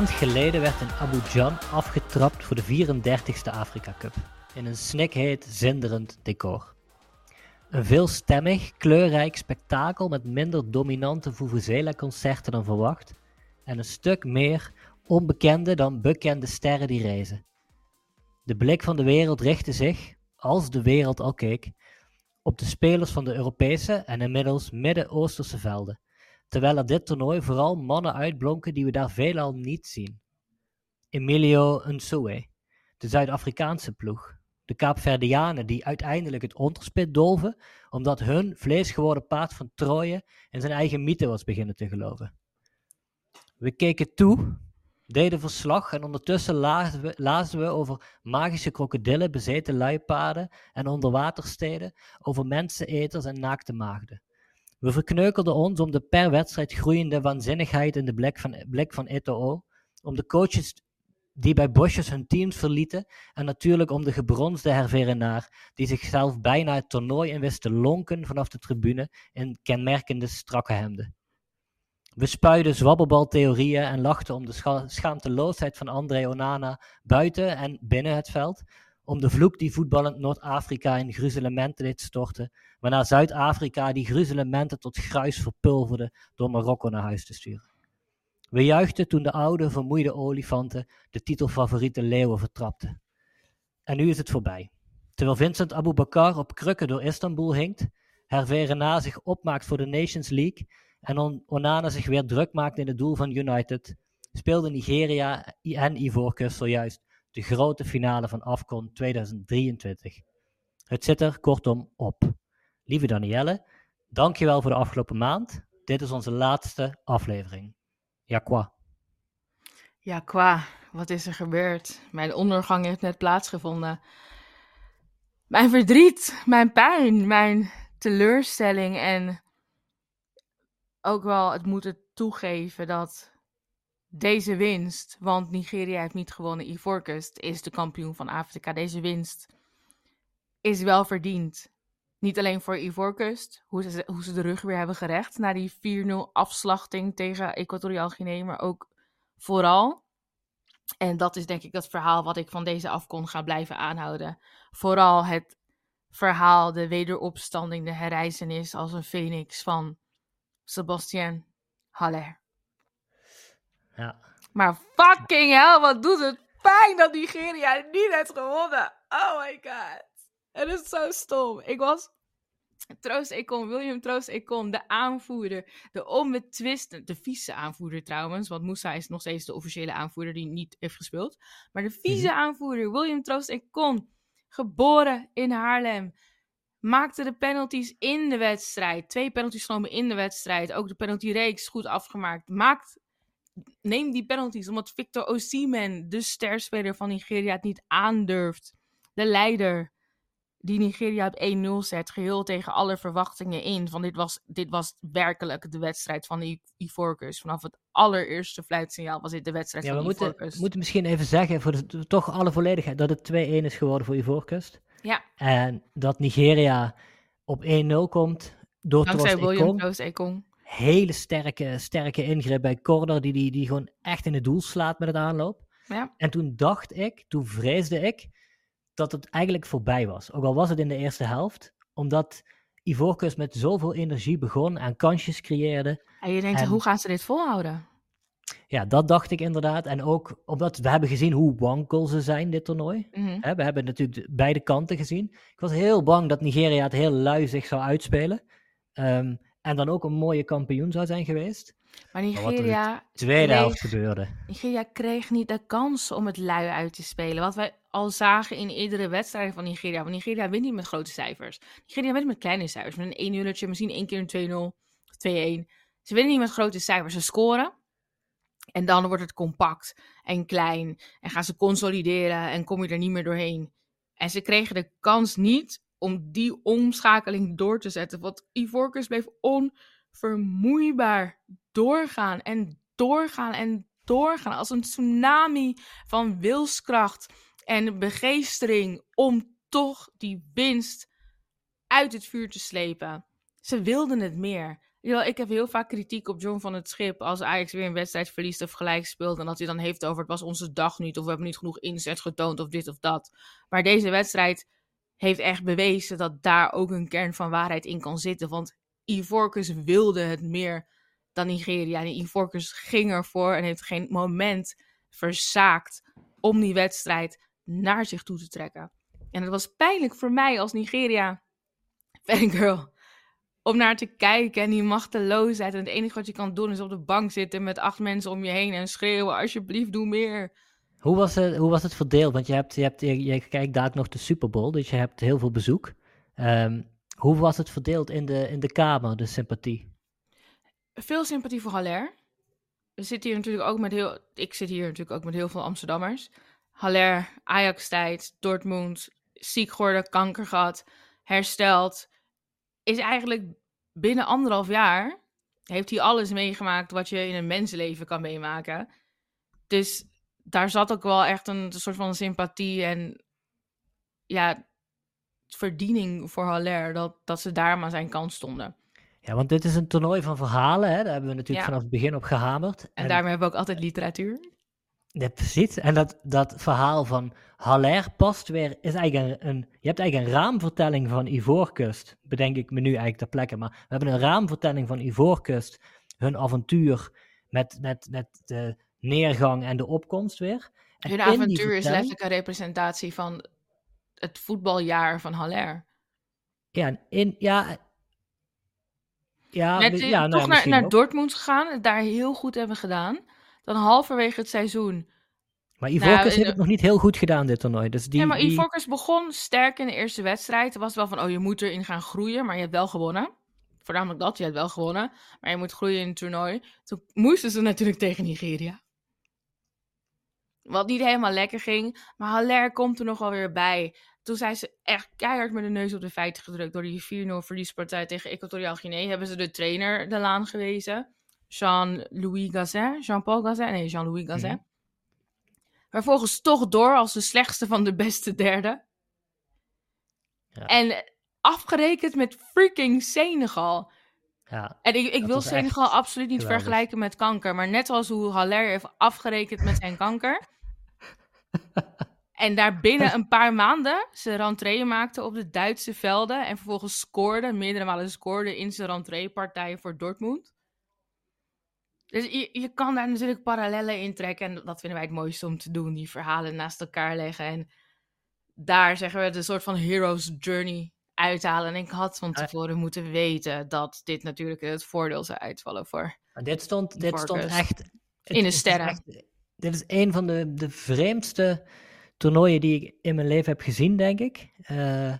Maand geleden werd in Abujan afgetrapt voor de 34ste Afrika Cup. In een snikheet, zinderend decor. Een veelstemmig, kleurrijk spektakel met minder dominante Vuvuzela-concerten dan verwacht. En een stuk meer onbekende dan bekende sterren die reizen. De blik van de wereld richtte zich, als de wereld al keek, op de spelers van de Europese en inmiddels Midden-Oosterse velden terwijl er dit toernooi vooral mannen uitblonken die we daar veelal niet zien. Emilio Nsue, de Zuid-Afrikaanse ploeg. De Kaapverdianen die uiteindelijk het onderspit dolven, omdat hun vleesgeworden paard van Troje in zijn eigen mythe was beginnen te geloven. We keken toe, deden verslag en ondertussen lazen we, over magische krokodillen, bezeten luipaarden en onderwatersteden, over menseneters en naakte maagden. We verkneukelden ons om de per wedstrijd groeiende waanzinnigheid in de blik van, blik van Eto'o, om de coaches die bij Bosjes hun teams verlieten en natuurlijk om de gebronsde herverenaar die zichzelf bijna het toernooi in wist te lonken vanaf de tribune in kenmerkende strakke hemden. We spuiden zwabbelbaltheorieën en lachten om de scha schaamteloosheid van André Onana buiten en binnen het veld, om de vloek die voetballend Noord-Afrika in gruzelementen deed storten, waarna Zuid-Afrika die gruzelementen tot gruis verpulverde door Marokko naar huis te sturen. We juichten toen de oude, vermoeide olifanten de titelfavoriete leeuwen vertrapten. En nu is het voorbij. Terwijl Vincent Aboubakar op krukken door Istanbul hinkt, Hervé zich opmaakt voor de Nations League en Onana zich weer druk maakt in het doel van United, speelde Nigeria en Ivoorkust zojuist de grote finale van AFCON 2023. Het zit er kortom op. Lieve Danielle, dankjewel voor de afgelopen maand. Dit is onze laatste aflevering. Ja, qua. Ja, qua. Wat is er gebeurd? Mijn ondergang heeft net plaatsgevonden. Mijn verdriet, mijn pijn, mijn teleurstelling en ook wel het moeten toegeven dat deze winst, want Nigeria heeft niet gewonnen, Ivoorkust is de kampioen van Afrika. Deze winst is wel verdiend. Niet alleen voor Ivoorkust, hoe ze, hoe ze de rug weer hebben gerecht na die 4-0 afslachting tegen Equatoriaal Guinea, maar ook vooral. En dat is denk ik dat verhaal wat ik van deze afkon ga blijven aanhouden. Vooral het verhaal, de wederopstanding, de herrijzenis als een phoenix van Sebastien Haller. Ja. Maar fucking hell, wat doet het pijn dat Nigeria niet heeft gewonnen. Oh my god. Het is zo stom. Ik was Troost Econ, William Troost Econ, de aanvoerder, de onbetwiste, de vice aanvoerder trouwens, want Moussa is nog steeds de officiële aanvoerder die niet heeft gespeeld. Maar de vice mhm. aanvoerder, William Troost Econ, geboren in Haarlem, maakte de penalties in de wedstrijd. Twee penalties genomen in de wedstrijd, ook de penaltyreeks goed afgemaakt. Maakt, neem die penalties omdat Victor Osimhen, de sterspeler van Nigeria, het niet aandurft. De leider die Nigeria op 1-0 zet, geheel tegen alle verwachtingen in. Van dit was, dit was werkelijk de wedstrijd van de Ivoorkust. Vanaf het allereerste fluitsignaal was dit de wedstrijd ja, van Ivoorkust. Ja, we moeten misschien even zeggen, voor de, toch alle volledigheid, dat het 2-1 is geworden voor Ivoorkust. Ja. En dat Nigeria op 1-0 komt door Dankzij William Ekong. Hele sterke, sterke ingreep bij corner, die, die, die gewoon echt in het doel slaat met het aanloop. Ja. En toen dacht ik, toen vreesde ik dat het eigenlijk voorbij was. Ook al was het in de eerste helft, omdat Ivoorkust met zoveel energie begon en kansjes creëerde. En je denkt, hoe gaan ze dit volhouden? Ja, dat dacht ik inderdaad. En ook omdat we hebben gezien hoe wankel ze zijn, dit toernooi. Mm we hebben natuurlijk beide kanten gezien. Ik was heel bang dat Nigeria het heel lui zich zou uitspelen. Ehm, en dan ook een mooie kampioen zou zijn geweest. Maar Nigeria. de tweede helft gebeurde. Nigeria kreeg niet de kans om het lui uit te spelen. Wat wij al zagen in eerdere wedstrijden van Nigeria. Want Nigeria wint niet met grote cijfers. Nigeria wint met kleine cijfers. Met een 1 0 misschien één keer een 2-0, 2-1. Ze winnen niet met grote cijfers. Ze scoren. En dan wordt het compact en klein. En gaan ze consolideren en kom je er niet meer doorheen. En ze kregen de kans niet om die omschakeling door te zetten. Want Ivorcus bleef onvermoeibaar doorgaan en doorgaan en doorgaan. Als een tsunami van wilskracht en begeestering om toch die winst uit het vuur te slepen. Ze wilden het meer. Ik heb heel vaak kritiek op John van het Schip als Ajax weer een wedstrijd verliest of gelijk speelt. En dat hij dan heeft over het was onze dag niet of we hebben niet genoeg inzet getoond of dit of dat. Maar deze wedstrijd heeft echt bewezen dat daar ook een kern van waarheid in kan zitten. Want Ivorcus wilde het meer dan Nigeria. En Ivorcus ging ervoor en heeft geen moment verzaakt om die wedstrijd naar zich toe te trekken. En het was pijnlijk voor mij als Nigeria fangirl om naar te kijken en die machteloosheid. En het enige wat je kan doen is op de bank zitten met acht mensen om je heen en schreeuwen: alsjeblieft, doe meer. Hoe was het, hoe was het verdeeld? Want je, hebt, je, hebt, je, je kijkt daar nog de Super Bowl, dus je hebt heel veel bezoek. Ehm, hoe was het verdeeld in de, in de Kamer, de sympathie? Veel sympathie voor Haller. We zitten hier natuurlijk ook met heel. Ik zit hier natuurlijk ook met heel veel Amsterdammers. Haller, Ajax-tijd, Dortmund, ziek geworden, kanker gehad, hersteld. Is eigenlijk binnen anderhalf jaar. Heeft hij alles meegemaakt wat je in een mensenleven kan meemaken. Dus daar zat ook wel echt een soort van sympathie en. Ja, verdiening voor Haller. Dat, dat ze daar maar zijn kant stonden. Ja, want dit is een toernooi van verhalen. Hè? Daar hebben we natuurlijk Ja. vanaf het begin op gehamerd. En, daarmee hebben we ook altijd literatuur. Ja, precies. En dat, dat verhaal van Haller past weer, is eigenlijk een, een- je hebt eigenlijk een raamvertelling van Ivoorkust, bedenk ik me nu eigenlijk ter plekke, maar we hebben een raamvertelling van Ivoorkust, hun avontuur met, met, met de neergang en de opkomst weer. En Hun avontuur is letterlijk een representatie van het voetbaljaar van Haller. Ja, en in, ja, ja, we- eh, ja, nou ja, toch naar, naar. Dortmund gegaan, het daar heel goed hebben gedaan. Dan halverwege het seizoen. Maar Ivoorkust in heeft de- het nog niet heel goed gedaan, dit toernooi. Dus die, ja, maar die- Ivorcus begon sterk in de eerste wedstrijd. Het was wel van, oh, je moet erin gaan groeien, maar je hebt wel gewonnen. Voornamelijk dat, je hebt wel gewonnen. Maar je moet groeien in het toernooi. Toen moesten ze natuurlijk tegen Nigeria. Wat niet helemaal lekker ging. Maar Haller komt er nog wel weer bij. Toen zijn ze echt keihard met de neus op de feiten gedrukt. Door die 4-0 verliespartij tegen Equatoriaal Guinea hebben ze de trainer de laan gewezen. Jean-Louis Gazet. Jean-Paul Gazet? Nee, Jean-Louis. Mhm. Vervolgens toch door als de slechtste van de beste derde. Ja. En afgerekend met freaking Senegal. ja, En ik, ik wil Senegal absoluut niet geweldig. vergelijken met kanker. Maar net zoals hoe Haller heeft afgerekend met zijn kanker. En daar binnen een paar maanden zijn rentree maakte op de Duitse velden. En vervolgens scoorde, meerdere malen scoorde in zijn rentreepartij voor Dortmund. Dus je, je kan daar natuurlijk parallellen in trekken. En dat vinden wij het mooiste om te doen. Die verhalen naast elkaar leggen. En daar zeggen we een soort van hero's journey uithalen. En ik had van Ja. tevoren moeten weten dat dit natuurlijk het voordeel zou uitvallen voor. Maar dit stond, dit stond echt... het- In de sterren. echt- dit is een van de, de vreemdste toernooien die ik in mijn leven heb gezien, denk ik. Eh, eh,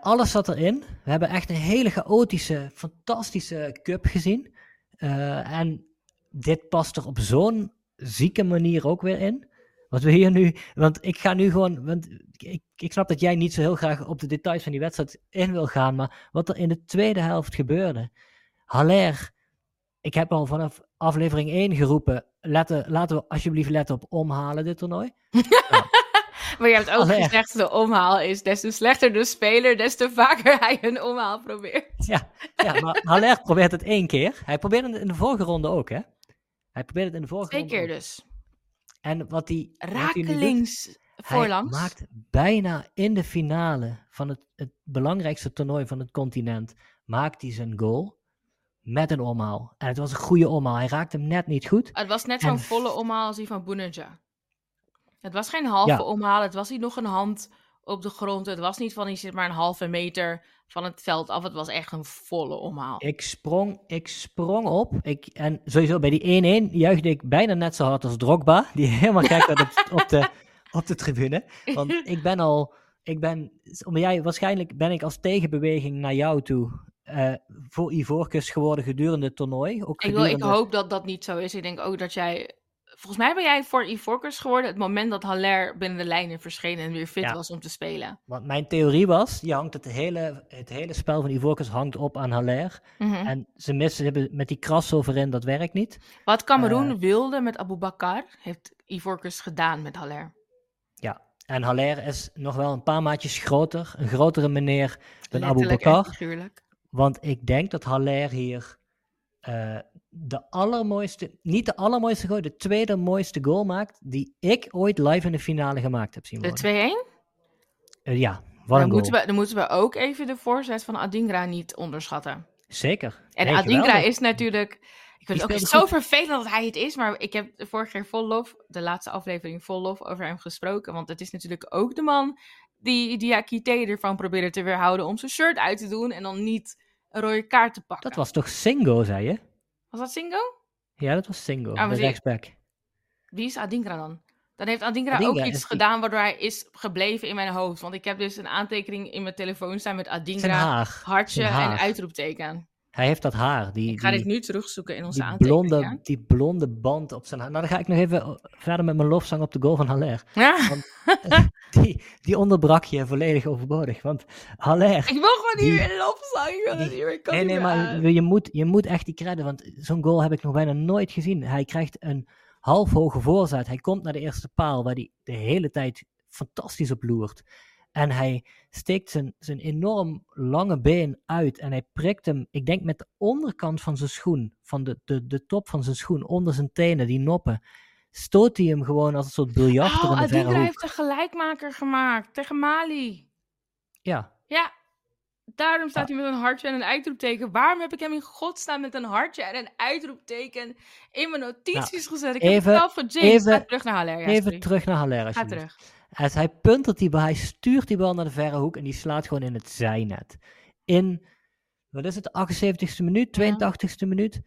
alles zat erin. We hebben echt een hele chaotische, fantastische cup gezien. Eh, en dit past er op zo'n zieke manier ook weer in. Wat we hier nu... Want ik ga nu gewoon... Want ik, ik snap dat jij niet zo heel graag op de details van die wedstrijd in wil gaan. Maar wat er in de tweede helft gebeurde... Haller ik heb al vanaf aflevering 1 geroepen, letten, laten we alsjeblieft letten op omhalen dit toernooi. Maar je hebt ook Allee. gezegd, de omhaal is des te slechter de speler, des te vaker hij een omhaal probeert. Ja, ja maar Haller probeert het één keer. Hij probeerde het in de vorige ronde ook, hè? Hij probeerde het in de vorige Twee ronde keer ook. dus. En wat hij, wat Rakelings hij voorlangs. maakt bijna in de finale van het, het belangrijkste toernooi van het continent, maakt hij zijn goal met een omhaal. En het was een goede omhaal. Hij raakte hem net niet goed. Het was net En- zo'n volle omhaal als die van Boeneja. Het was geen halve Ja. omhaal, het was niet nog een hand op de grond. Het was niet van, die zit maar een halve meter van het veld af. Het was echt een volle omhaal. Ik sprong, ik sprong op. Ik, en sowieso bij die 1-1 juichte ik bijna net zo hard als Drogba. Die helemaal gek werd op, op, de, op de tribune. Want ik ben al... Ik ben, omdat jij, waarschijnlijk ben ik als tegenbeweging naar jou toe eh, voor Ivoorkust geworden gedurende het toernooi. Ook Ik, wil, ik hoop dat dat niet zo is. Ik denk ook dat jij... Volgens mij ben jij voor Ivorcus geworden het moment dat Haller binnen de lijnen verscheen en weer fit Ja. was om te spelen. Want mijn theorie was, je hangt het hele, het hele spel van Ivoorkust hangt op aan Haller. Mhm. En ze missen, hebben met die crossover in, dat werkt niet. Wat Cameroen Eh. wilde met Abu Bakar, heeft Ivorcus gedaan met Haller. Ja. En Haller is nog wel een paar maatjes groter. Een grotere meneer dan Abu Bakar. figuurlijk. Want ik denk dat Haller hier eh, de allermooiste, niet de allermooiste goal, de tweede mooiste goal maakt die ik ooit live in de finale gemaakt heb zien worden. De 2-1? Eh, ja, wat Dan moeten, we, dan moeten we ook even de voorzet van Adingra niet onderschatten. Zeker. En Nee, Adingra geweldig. is natuurlijk... Ik vind het ook zo vervelend dat hij het is, maar ik heb de vorige keer vol lof, de laatste aflevering vol lof over hem gesproken. Want het is natuurlijk ook de man die Diakite ervan probeerde te weerhouden om zijn shirt uit te doen en dan niet een rode kaart te pakken. Dat was toch Singo, zei je? Was dat Singo? Ja, dat was Singo, maar de rechtsback. Wie is Adingra dan? Dan heeft Adingra, Adingra ook iets die- gedaan waardoor hij is gebleven in mijn hoofd. Want ik heb dus een aantekening in mijn telefoon staan met Adingra, haar. hartje en uitroepteken. Hij heeft dat haar. Die, Ik ga die, dit nu terugzoeken in onze die, blonde, die blonde band op zijn haar. Nou, dan ga ik nog even eh, verder met mijn lofzang op de goal van Haller. Ja, Die, die onderbrak je volledig overbodig. Want Haller... ik wil gewoon niet meer lofzang. Ik wil het die- niet meer. Ik kan Nee, nee, maar je moet, je moet echt die credden, want zo'n goal heb ik nog bijna nooit gezien. Hij krijgt een half hoge voorzet. Hij komt naar de eerste paal, waar hij de hele tijd fantastisch op loert. En hij steekt zijn, zijn enorm lange been uit en hij prikt hem, ik denk met de onderkant van zijn schoen, van de, de, de top van zijn schoen, onder zijn tenen, die noppen, stoot hij hem gewoon als een soort biljarter Oh, in de verre hoek. heeft een gelijkmaker gemaakt tegen Mali. Ja, Ja, daarom staat hij met een hartje en een uitroepteken. Waarom heb ik hem in godsnaam met een hartje en een uitroepteken in mijn notities gezet? Ik heb even- het zelf gejinxed. even- terug naar Haller. Ja, even sorry. terug naar Haller Ga terug. Als hij puntert die bal, hij stuurt die bal naar de verre hoek en die slaat gewoon in het zijnet. In, wat is het, 78ste minuut, 82ste minuut.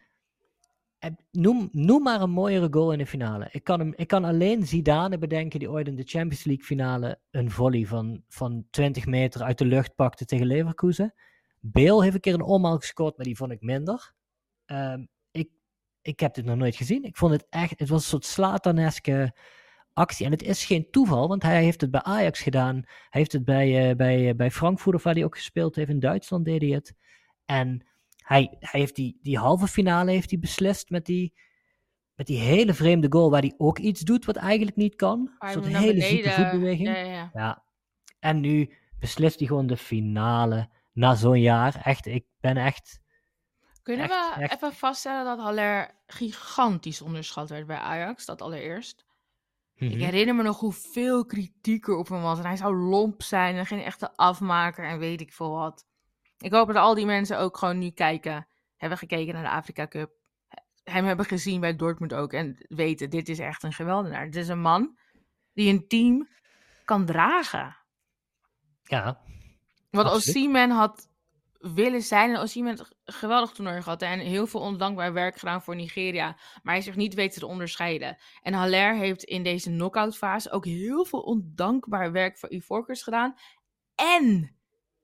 Noem, noem maar een mooiere goal in de finale. Ik kan, hem, ik kan alleen Zidane bedenken die ooit in de Champions League finale een volley van, van 20 meter uit de lucht pakte tegen Leverkusen. Bale heeft een keer een omhaal gescoord, maar die vond ik minder. Ehm, ik, ik heb dit nog nooit gezien. Ik vond het echt, het was een soort slataneske actie. En het is geen toeval, want hij heeft het bij Ajax gedaan. Hij heeft het bij, eh, bij, eh, bij Frankfurt, of waar hij ook gespeeld heeft. In Duitsland deed hij het. En hij, hij heeft die, die halve finale heeft hij beslist met die, met die hele vreemde goal, waar hij ook iets doet wat eigenlijk niet kan. Een soort hele zieke voetbeweging. Ja, ja, ja. Ja. En nu beslist hij gewoon de finale na zo'n jaar. Echt, ik ben echt... Kunnen Echt, we echt. even vaststellen dat Haller gigantisch onderschat werd bij Ajax? Dat allereerst. Ik Mhm. herinner me nog hoeveel kritiek er op hem was. En hij zou lomp zijn en geen echte afmaker en weet ik veel wat. Ik hoop dat al die mensen ook gewoon nu kijken. Hebben gekeken naar de Afrika Cup. Hem hebben gezien bij Dortmund ook. En weten, dit is echt een geweldenaar. Het is een man die een team kan dragen. Ja, Absoluut. Osimhen had willen zijn. En Osimhen heeft een geweldig toernooi gehad. En heel veel ondankbaar werk gedaan voor Nigeria. Maar hij zich niet weten te onderscheiden. En Haller heeft in deze knock-out fase ook heel veel ondankbaar werk voor Ivorcus gedaan. En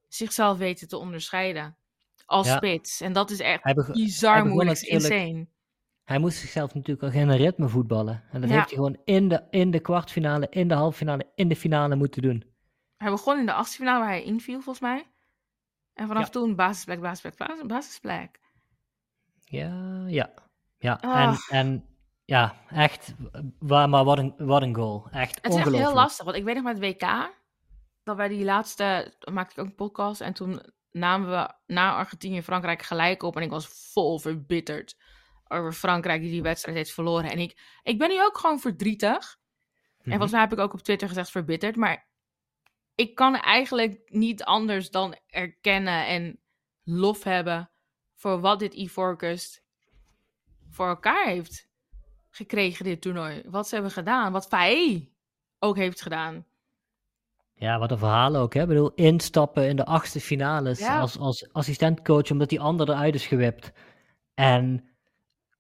zichzelf weten te onderscheiden. Als Ja. spits. En dat is echt bizar moeilijk. Insane. hij moest zichzelf natuurlijk al geen ritme voetballen. En dat Ja. heeft hij gewoon in de, in de kwartfinale, in de halve finale, in de finale moeten doen. Hij begon in de achtste finale waar hij inviel volgens mij. En vanaf Ja. toen basisplek, basisplek, basis- basisplek. Ja, ja. Ja, Ah. en, en ja, echt, maar wat een, wat een goal. Echt Het is echt heel lastig, want ik weet nog met het WK, dat wij die laatste, maakte ik ook een podcast en toen namen we na Argentinië en Frankrijk gelijk op en ik was vol verbitterd over Frankrijk die die wedstrijd heeft verloren. En ik, ik ben nu ook gewoon verdrietig. En Mhm. volgens mij heb ik ook op Twitter gezegd verbitterd, maar ik kan eigenlijk niet anders dan erkennen en lof hebben voor wat dit Ivorcus voor elkaar heeft gekregen, dit toernooi. Wat ze hebben gedaan, wat Faye ook heeft gedaan. Ja, wat een verhaal ook. Hè? Ik bedoel, instappen in de achtste finales Ja. als, als assistentcoach, omdat die ander eruit is gewipt. En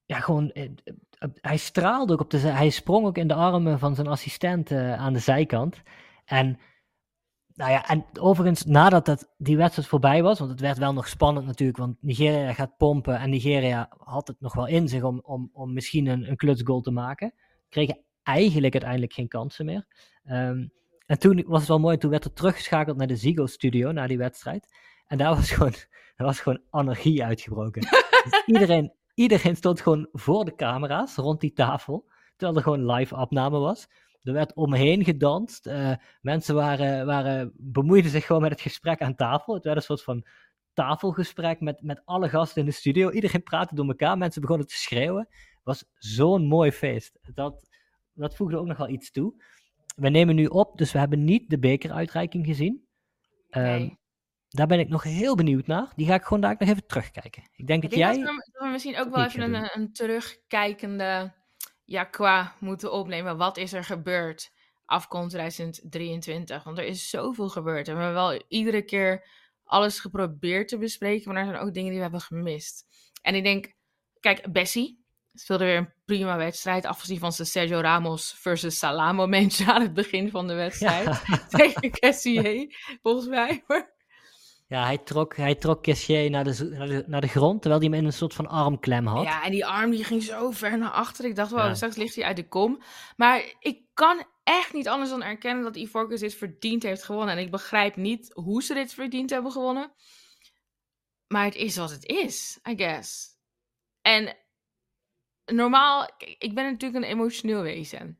ja, gewoon, eh, eh, hij straalde ook op de Hij sprong ook in de armen van zijn assistent eh, aan de zijkant. En, nou ja, en overigens, nadat dat, die wedstrijd voorbij was, want het werd wel nog spannend natuurlijk, want Nigeria gaat pompen en Nigeria had het nog wel in zich om, om, om misschien een, een klutsgoal te maken. Kregen eigenlijk uiteindelijk geen kansen meer. Ehm, en toen was het wel mooi, toen werd er teruggeschakeld naar de Zigo-studio, na die wedstrijd. En daar was gewoon, er was gewoon anarchie uitgebroken. Dus iedereen, iedereen stond gewoon voor de camera's, rond die tafel, terwijl er gewoon live opname was. Er werd omheen gedanst. eh, mensen waren, waren, bemoeiden zich gewoon met het gesprek aan tafel. Het werd een soort van tafelgesprek met, met alle gasten in de studio. Iedereen praatte door elkaar, mensen begonnen te schreeuwen. Het was zo'n mooi feest. Dat, dat voegde ook nog wel iets toe. We nemen nu op, dus we hebben niet de bekeruitreiking gezien. Ehm, Nee. Daar ben ik nog heel benieuwd naar. Die ga ik gewoon daar nog even terugkijken. Ik denk Ik dat denk jij... dat we, dat we misschien ook wel even een, een terugkijkende ja, qua moeten opnemen. Wat is er gebeurd afkomst 2023? Want er is zoveel gebeurd. En we hebben wel iedere keer alles geprobeerd te bespreken. Maar er zijn ook dingen die we hebben gemist. En ik denk, kijk, Bessie speelde weer een prima wedstrijd. Afgezien van zijn Sergio Ramos versus Salah momentje aan het begin van de wedstrijd. Ja, Tegen Cassier, volgens mij. Maar ja, hij trok, hij trok Kessier naar de, naar, de, naar de grond, terwijl hij hem in een soort van armklem had. Ja, en die arm die ging zo ver naar achter. Ik dacht, wel, Ja. straks ligt hij uit de kom. Maar ik kan echt niet anders dan erkennen dat Ivorcus dit verdiend heeft gewonnen. En ik begrijp niet hoe ze dit verdiend hebben gewonnen. Maar het is wat het is, I guess. En normaal, ik ben natuurlijk een emotioneel wezen.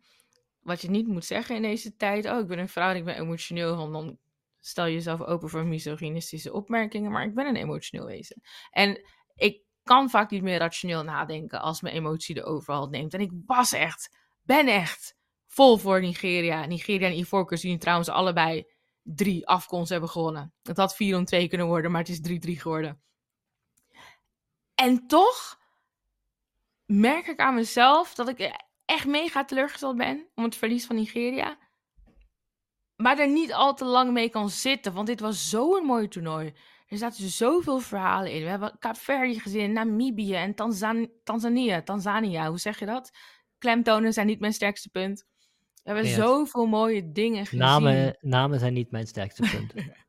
Wat je niet moet zeggen in deze tijd. Oh, ik ben een vrouw en ik ben emotioneel. Want dan stel je jezelf open voor misogynistische opmerkingen. Maar ik ben een emotioneel wezen. En ik kan vaak niet meer rationeel nadenken als mijn emotie de overhand neemt. En ik was echt, ben echt vol voor Nigeria. Nigeria en Ivoorkust, die trouwens allebei drie afkomst hebben gewonnen. Het had 4 om 2 kunnen worden, maar het is 3-3 geworden. En toch merk ik aan mezelf dat ik echt mega teleurgesteld ben om het verlies van Nigeria. Maar er niet al te lang mee kan zitten, want dit was zo'n mooi toernooi. Er zaten zoveel verhalen in. We hebben Kaapverdi gezien, Namibië en Tanzan Tanzania. Tanzania, hoe zeg je dat? Klemtonen zijn niet mijn sterkste punt. We hebben Yes. zoveel mooie dingen gezien. Namen, namen zijn niet mijn sterkste punt.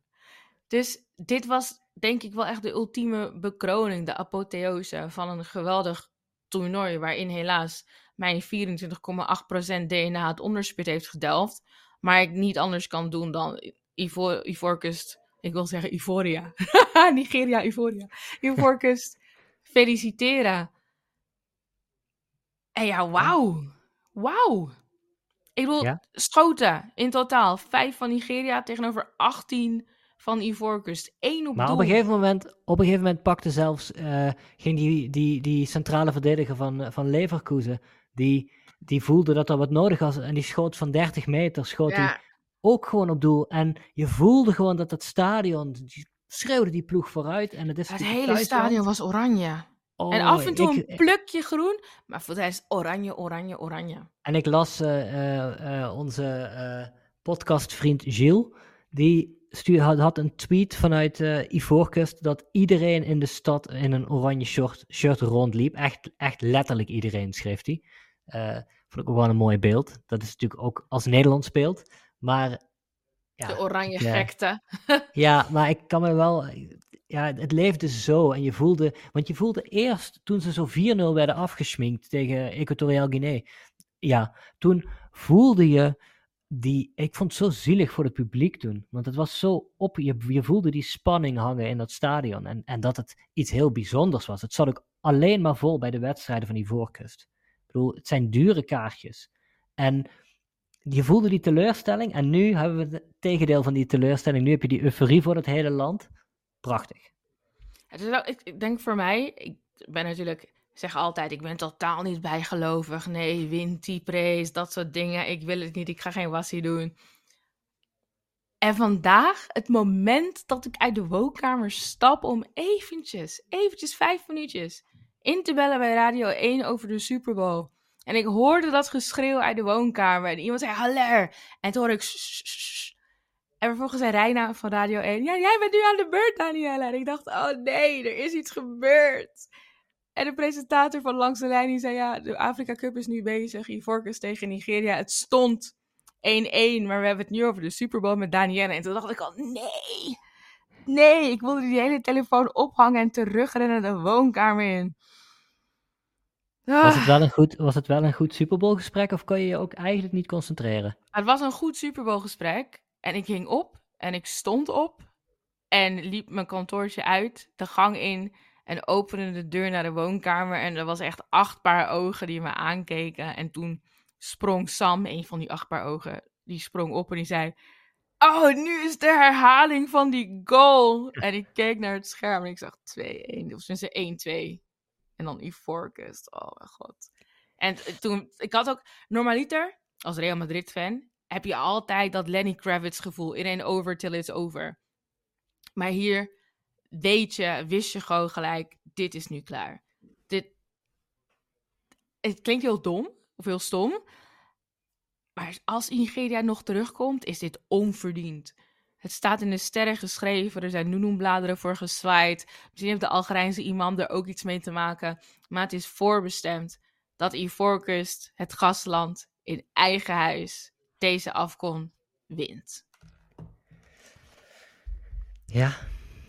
Dus dit was denk ik wel echt de ultieme bekroning, de apotheose van een geweldig toernooi. Waarin helaas mijn 24,8% DNA het onderspit heeft gedelft. Maar ik niet anders kan doen dan Ivo Ivoorkust. Ik wil zeggen Ivoria. Nigeria, Ivoria. Ivoorkust feliciteren. En ja, wauw. Wauw. Ik bedoel, Ja? schoten in totaal. Vijf van Nigeria tegenover 18 van Ivoorkust. Eén op Maar doel. op een gegeven moment, op een gegeven moment pakte zelfs, eh, ging die, die, die centrale verdediger van, eh, van Leverkusen, die, die voelde dat er wat nodig was en die schoot van 30 meter, schoot hij ook gewoon op doel. En je voelde gewoon dat het stadion, die schreeuwde die ploeg vooruit. En het is het hele thuisland. stadion was oranje. en Oh, af en toe ik- een plukje groen. Maar voor de rest oranje, oranje, oranje. En ik las eh, eh, eh, onze podcastvriend Gilles, die stuur, had, had een tweet vanuit Ivoorkust dat iedereen in de stad in een oranje shirt, shirt rondliep. Echt, echt letterlijk iedereen, schreef hij. Eh, vond ik ook wel een mooi beeld. Dat is natuurlijk ook als Nederland speelt. Maar ja, de oranje ja. gekte. ja, maar ik kan me wel. Ja, het leefde zo. En je voelde. Want je voelde eerst toen ze zo 4-0 werden afgesminkt tegen Equatoriaal Guinea. Ja, toen voelde je die. Ik vond het zo zielig voor het publiek toen. Want het was zo op. Je, je voelde die spanning hangen in dat stadion. En, en dat het iets heel bijzonders was. Het zat ook alleen maar vol bij de wedstrijden van die voorkust. Bedoel, het zijn dure kaartjes. En je voelde die teleurstelling en nu hebben we het tegendeel van die teleurstelling. Nu heb je die euforie voor het hele land. Prachtig. Ik, denk voor mij, ik ben natuurlijk, zeg altijd, ik ben totaal niet bijgelovig. Nee, wint die prijs, dat soort dingen. Ik wil het niet, ik ga geen wassie doen. En vandaag, het moment dat ik uit de woonkamer stap om eventjes, eventjes vijf minuutjes, in te bellen bij Radio 1 over de Super Bowl. En ik hoorde dat geschreeuw uit de woonkamer. En iemand zei, haller. En toen hoorde ik... En vervolgens zei Reina van Radio 1... Ja, jij bent nu aan de beurt, Danielle. En ik dacht, oh nee, er is iets gebeurd. En de presentator van Langs de Lijn die zei... Ja, de Afrika Cup is nu bezig. Ivorcus tegen Nigeria. Het stond 1-1, maar we hebben het nu over de Super Bowl met Danielle. En toen dacht ik al, nee... Nee, ik wilde die hele telefoon ophangen en terugrennen de woonkamer in. Was het Ah. wel een goed, was het wel een goed Super Bowl gesprek of kon je je ook eigenlijk niet concentreren? Het was een goed Super Bowl gesprek. En ik ging op en ik stond op. En liep mijn kantoortje uit, de gang in. En opende de deur naar de woonkamer. En er was echt acht paar ogen die me aankeken. En toen sprong Sam, een van die acht paar ogen, die sprong op en die zei... oh, nu is de herhaling van die goal. En ik keek naar het scherm en ik zag 2-1, of tenminste 1-2. En dan Ivorcus, oh mijn god. En toen, ik had ook, normaliter, als Real Madrid fan, heb je altijd dat Lenny Kravitz gevoel. Iedereen over till it's over. Maar hier weet je, wist je gewoon gelijk, dit is nu klaar. Dit, het klinkt heel dom, of heel stom. Maar als Nigeria nog terugkomt, is dit onverdiend. Het staat in de sterren geschreven, er zijn noenoembladeren voor gezwaaid. Misschien heeft de Algerijnse imam er ook iets mee te maken. Maar het is voorbestemd dat Ivoorkust, het gastland, in eigen huis deze afkon wint. Ja,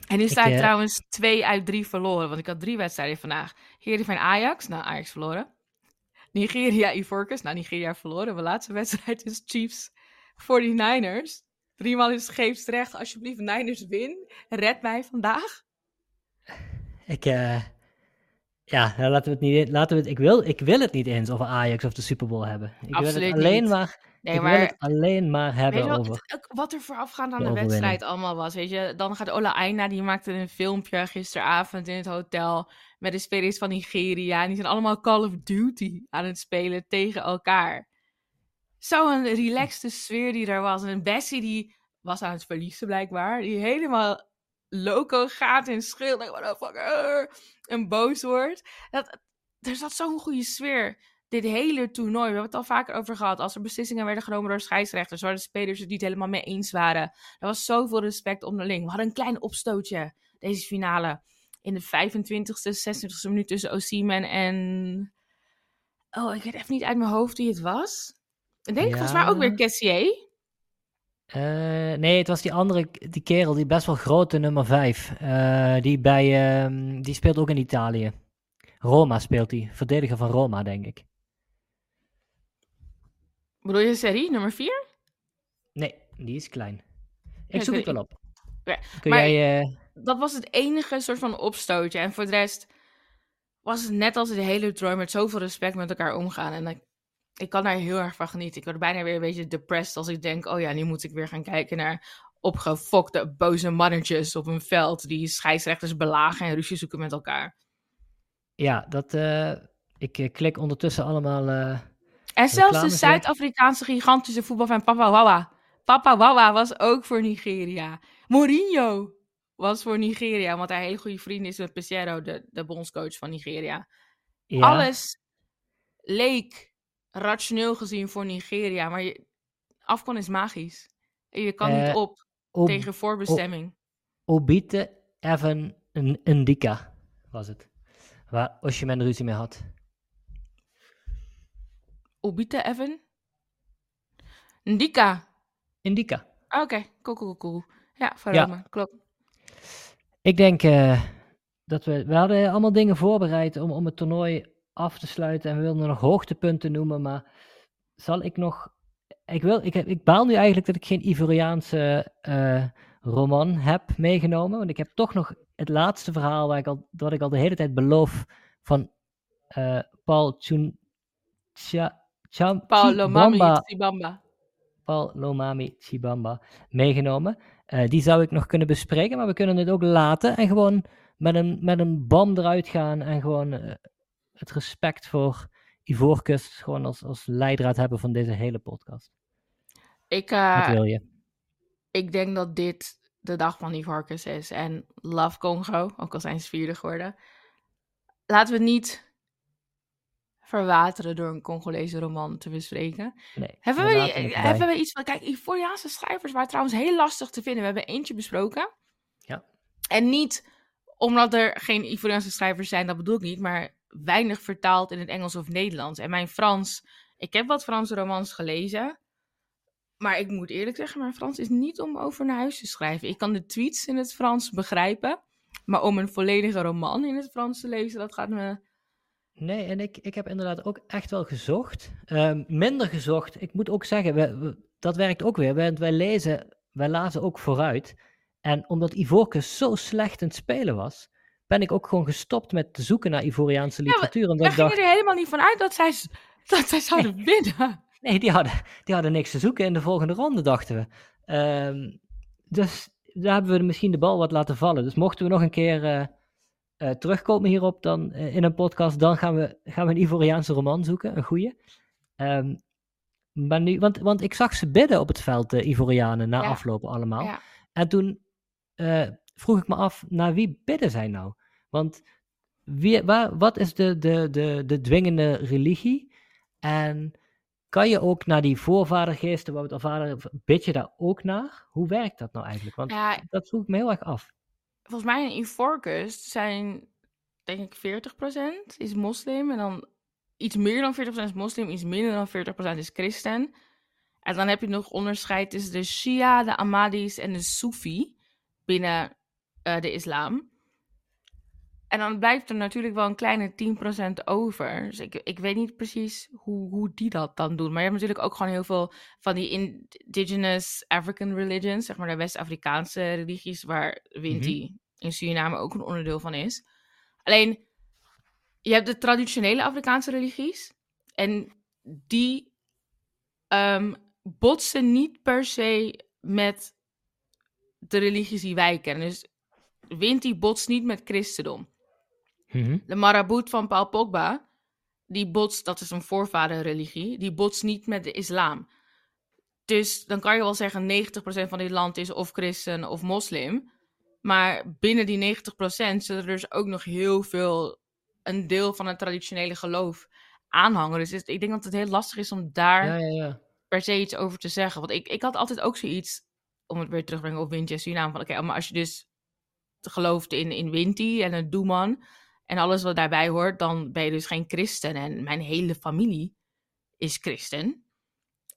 En nu Ik, sta ik eh, trouwens twee uit drie verloren, want ik had drie wedstrijden vandaag. Heerenveen Ajax, nou Ajax verloren. Nigeria Ivorcus, nou Nigeria verloren. Mijn laatste wedstrijd is Chiefs 49ers. Driemaal is scheepsrecht, alsjeblieft Niners win. Red mij vandaag. ik, eh, ja, nou, laten we het niet, laten we het, ik, wil, ik wil het niet eens over Ajax of de Super Bowl hebben. Ik wil Absoluut het alleen niet. maar, Nee, ik wil het alleen maar hebben over. het- wat er voorafgaand aan de de wedstrijd allemaal was? Weet je, dan gaat Ola Aina, die maakte een filmpje gisteravond in het hotel met de spelers van Nigeria. En die zijn allemaal Call of Duty aan het spelen tegen elkaar. Zo'n relaxte sfeer die er was. En Bessie die was aan het verliezen blijkbaar. Die helemaal loco gaat en schreeuwt. Like, motherfucker. En boos wordt. Dat, er zat zo'n goede sfeer. Dit hele toernooi. We hebben het al vaker over gehad. Als er beslissingen werden genomen door scheidsrechters. Waar de spelers het niet helemaal mee eens waren. Er was zoveel respect onderling. We hadden een klein opstootje. Deze finale. In de 25e, 26e minuut tussen Osimhen en... Oh, ik weet even niet uit mijn hoofd wie het was. Ik denk Ja. volgens mij ook weer Cassier. Eh, nee, het was die andere, die kerel, die best wel grote nummer 5. die, bij, ehm, die speelt ook in Italië. Roma speelt hij. Verdediger van Roma, denk ik. Bedoel je serie nummer 4? Nee, die is klein. Ik zoek het wel op. Ja, Kun maar- jij... Dat was het enige soort van opstootje. En voor de rest was het net als de hele toernooi met zoveel respect met elkaar omgaan. En ik, ik kan daar heel erg van genieten. Ik word bijna weer een beetje depressed als ik denk... oh ja, nu moet ik weer gaan kijken naar opgefokte boze mannetjes op een veld... die scheidsrechters belagen en ruzie zoeken met elkaar. ja, dat... eh, ik eh, klik ondertussen allemaal... eh, En zelfs de? Zuid-Afrikaanse gigantische voetbalfan Papa Wawa. Papa Wawa was ook voor Nigeria. Mourinho was voor Nigeria, want hij een hele goede vriend is met Pesero, de, de bondscoach van Nigeria. ja, Alles leek rationeel gezien voor Nigeria, maar je, afkon is magisch. Je kan Eh, niet op Ob- tegen voorbestemming. Obite Evan N- Ndika was het. Waar Osimhen ruzie mee had. Obite Evan? Ndika. Ndika. Ah, Oké, cool, cool, cool. Ja, van Ja. Roma, klopt. Ik denk eh, dat we... We hadden allemaal dingen voorbereid om, om het toernooi af te sluiten. En we wilden nog hoogtepunten noemen, maar... Zal ik nog... Ik, wil, ik, ik baal nu eigenlijk dat ik geen Ivoriaanse eh, roman heb meegenomen. Want ik heb toch nog het laatste verhaal waar ik al, dat ik al de hele tijd beloof van eh, Paul Chun... Cha, Cham- Paolo Mami Chibamba. Paul Lomami Chibamba meegenomen. Eh, die zou ik nog kunnen bespreken, maar we kunnen het ook laten en gewoon met een, met een bam eruit gaan en gewoon eh, het respect voor Ivoorkust gewoon als, als leidraad hebben van deze hele podcast. Ik, eh, Wat wil je? ik denk dat dit de dag van Ivarcus is. En Love Congo, ook al zijn ze vierde geworden. Laten we niet verwateren door een Congolese roman te bespreken. Nee, Hebben we hebben we iets van... Kijk, Ivoriaanse schrijvers waren trouwens heel lastig te vinden. We hebben eentje besproken. Ja. En niet omdat er geen Ivoriaanse schrijvers zijn, dat bedoel ik niet. Maar weinig vertaald in het Engels of Nederlands. En mijn Frans... Ik heb wat Franse romans gelezen. Maar ik moet eerlijk zeggen, mijn Frans is niet om over naar huis te schrijven. Ik kan de tweets in het Frans begrijpen. Maar om een volledige roman in het Frans te lezen, dat gaat me... Nee, en ik, ik heb inderdaad ook echt wel gezocht. Ehm, minder gezocht. Ik moet ook zeggen, we, we- dat werkt ook weer. Wij, wij lezen, wij lazen ook vooruit. En omdat Ivorcus zo slecht in het spelen was, ben ik ook gewoon gestopt met te zoeken naar Ivoriaanse literatuur. omdat Wij ik dacht, gingen er helemaal niet van uit dat zij, dat zij zouden winnen. nee, die hadden, die hadden niks te zoeken in de volgende ronde, dachten we. Ehm, dus daar hebben we misschien de bal wat laten vallen. Dus mochten we nog een keer eh, eh, terugkomen hierop dan, eh, in een podcast, dan gaan we, gaan we een Ivoriaanse roman zoeken, een goeie. Ehm, maar nu, want, want ik zag ze bidden op het veld, de Ivorianen, na Ja. aflopen allemaal. Ja. En toen eh, vroeg ik me af, naar wie bidden zij nou? Want wie, waar, wat is de, de, de, de dwingende religie? En kan je ook naar die voorvadergeesten, waar we het al vader, bid je daar ook naar? Hoe werkt dat nou eigenlijk? Want Ja, dat vroeg ik me heel erg af. Volgens mij in Ivoorkust zijn, denk ik, 40% is moslim. En dan iets meer dan 40% is moslim, iets minder dan 40% is christen. En dan heb je nog onderscheid tussen de Shia, de Ahmadis en de Soefi binnen eh, de islam. En dan blijft er natuurlijk wel een kleine 10% over. Dus ik, ik weet niet precies hoe, hoe die dat dan doen. Maar je hebt natuurlijk ook gewoon heel veel van die indigenous African religions, zeg maar de West-Afrikaanse religies, waar Winti in Suriname ook een onderdeel van is. Alleen, je hebt de traditionele Afrikaanse religies. En die ehm, botsen niet per se met de religies die wij kennen. Dus Winti botst niet met christendom. Mhm. De Marabout van Paul Pogba, die botst, dat is een voorvaderreligie, die botst niet met de islam. Dus dan kan je wel zeggen 90% van dit land is of christen of moslim. Maar binnen die 90% zullen er dus ook nog heel veel een deel van het traditionele geloof aanhangen. Dus ik denk dat het heel lastig is om daar Ja, ja, ja. per se iets over te zeggen. Want ik, ik had altijd ook zoiets, om het weer terug te brengen op Winti en Suriname, van oké, maar als je dus gelooft in, in Winti en een Doeman en alles wat daarbij hoort, dan ben je dus geen christen. En mijn hele familie is christen.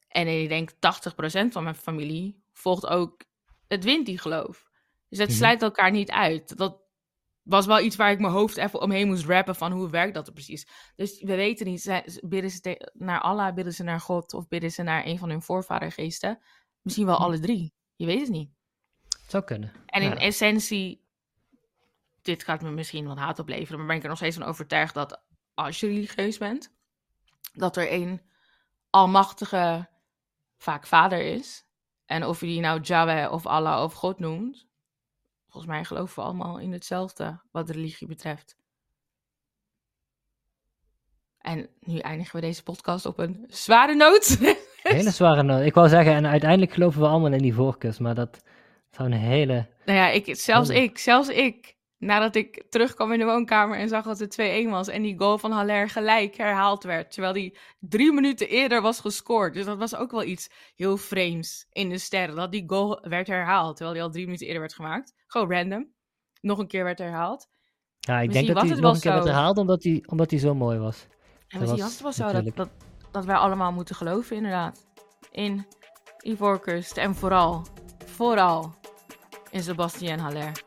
En ik denk 80% van mijn familie volgt ook het Winti-geloof. Dus het Mhm. sluit elkaar niet uit. Dat was wel iets waar ik mijn hoofd even omheen moest rappen van hoe werkt dat er precies. Dus we weten niet, bidden ze naar Allah, bidden ze naar God of bidden ze naar een van hun voorvadergeesten? Misschien wel Hm. alle drie. Je weet het niet. Het zou kunnen. En in Ja. essentie, dit gaat me misschien wat haat opleveren, maar ben ik er nog steeds van overtuigd dat als je religieus bent, dat er een almachtige, vaak vader is. En of je die nou Yahweh of Allah of God noemt, volgens mij geloven we allemaal in hetzelfde wat religie betreft. En nu eindigen we deze podcast op een zware noot. Hele zware noot. Ik wou zeggen, en uiteindelijk geloven we allemaal in die voorkeur, maar dat zou een hele... Nou ja, ik, zelfs ik, zelfs ik. Nadat ik terugkwam in de woonkamer en zag dat het 2-1 was en die goal van Haller gelijk herhaald werd. Terwijl die drie minuten eerder was gescoord. Dus dat was ook wel iets heel vreemds in de sterren. Dat die goal werd herhaald, terwijl die al drie minuten eerder werd gemaakt. Gewoon random. Nog een keer werd herhaald. Ja, ik Misschien denk dat was hij het nog een keer werd herhaald, omdat hij, omdat hij zo mooi was. En Dat misschien was was het wel zo dat, dat, dat wij allemaal moeten geloven, inderdaad. In Ivoorkust en vooral, vooral in Sebastien Haller.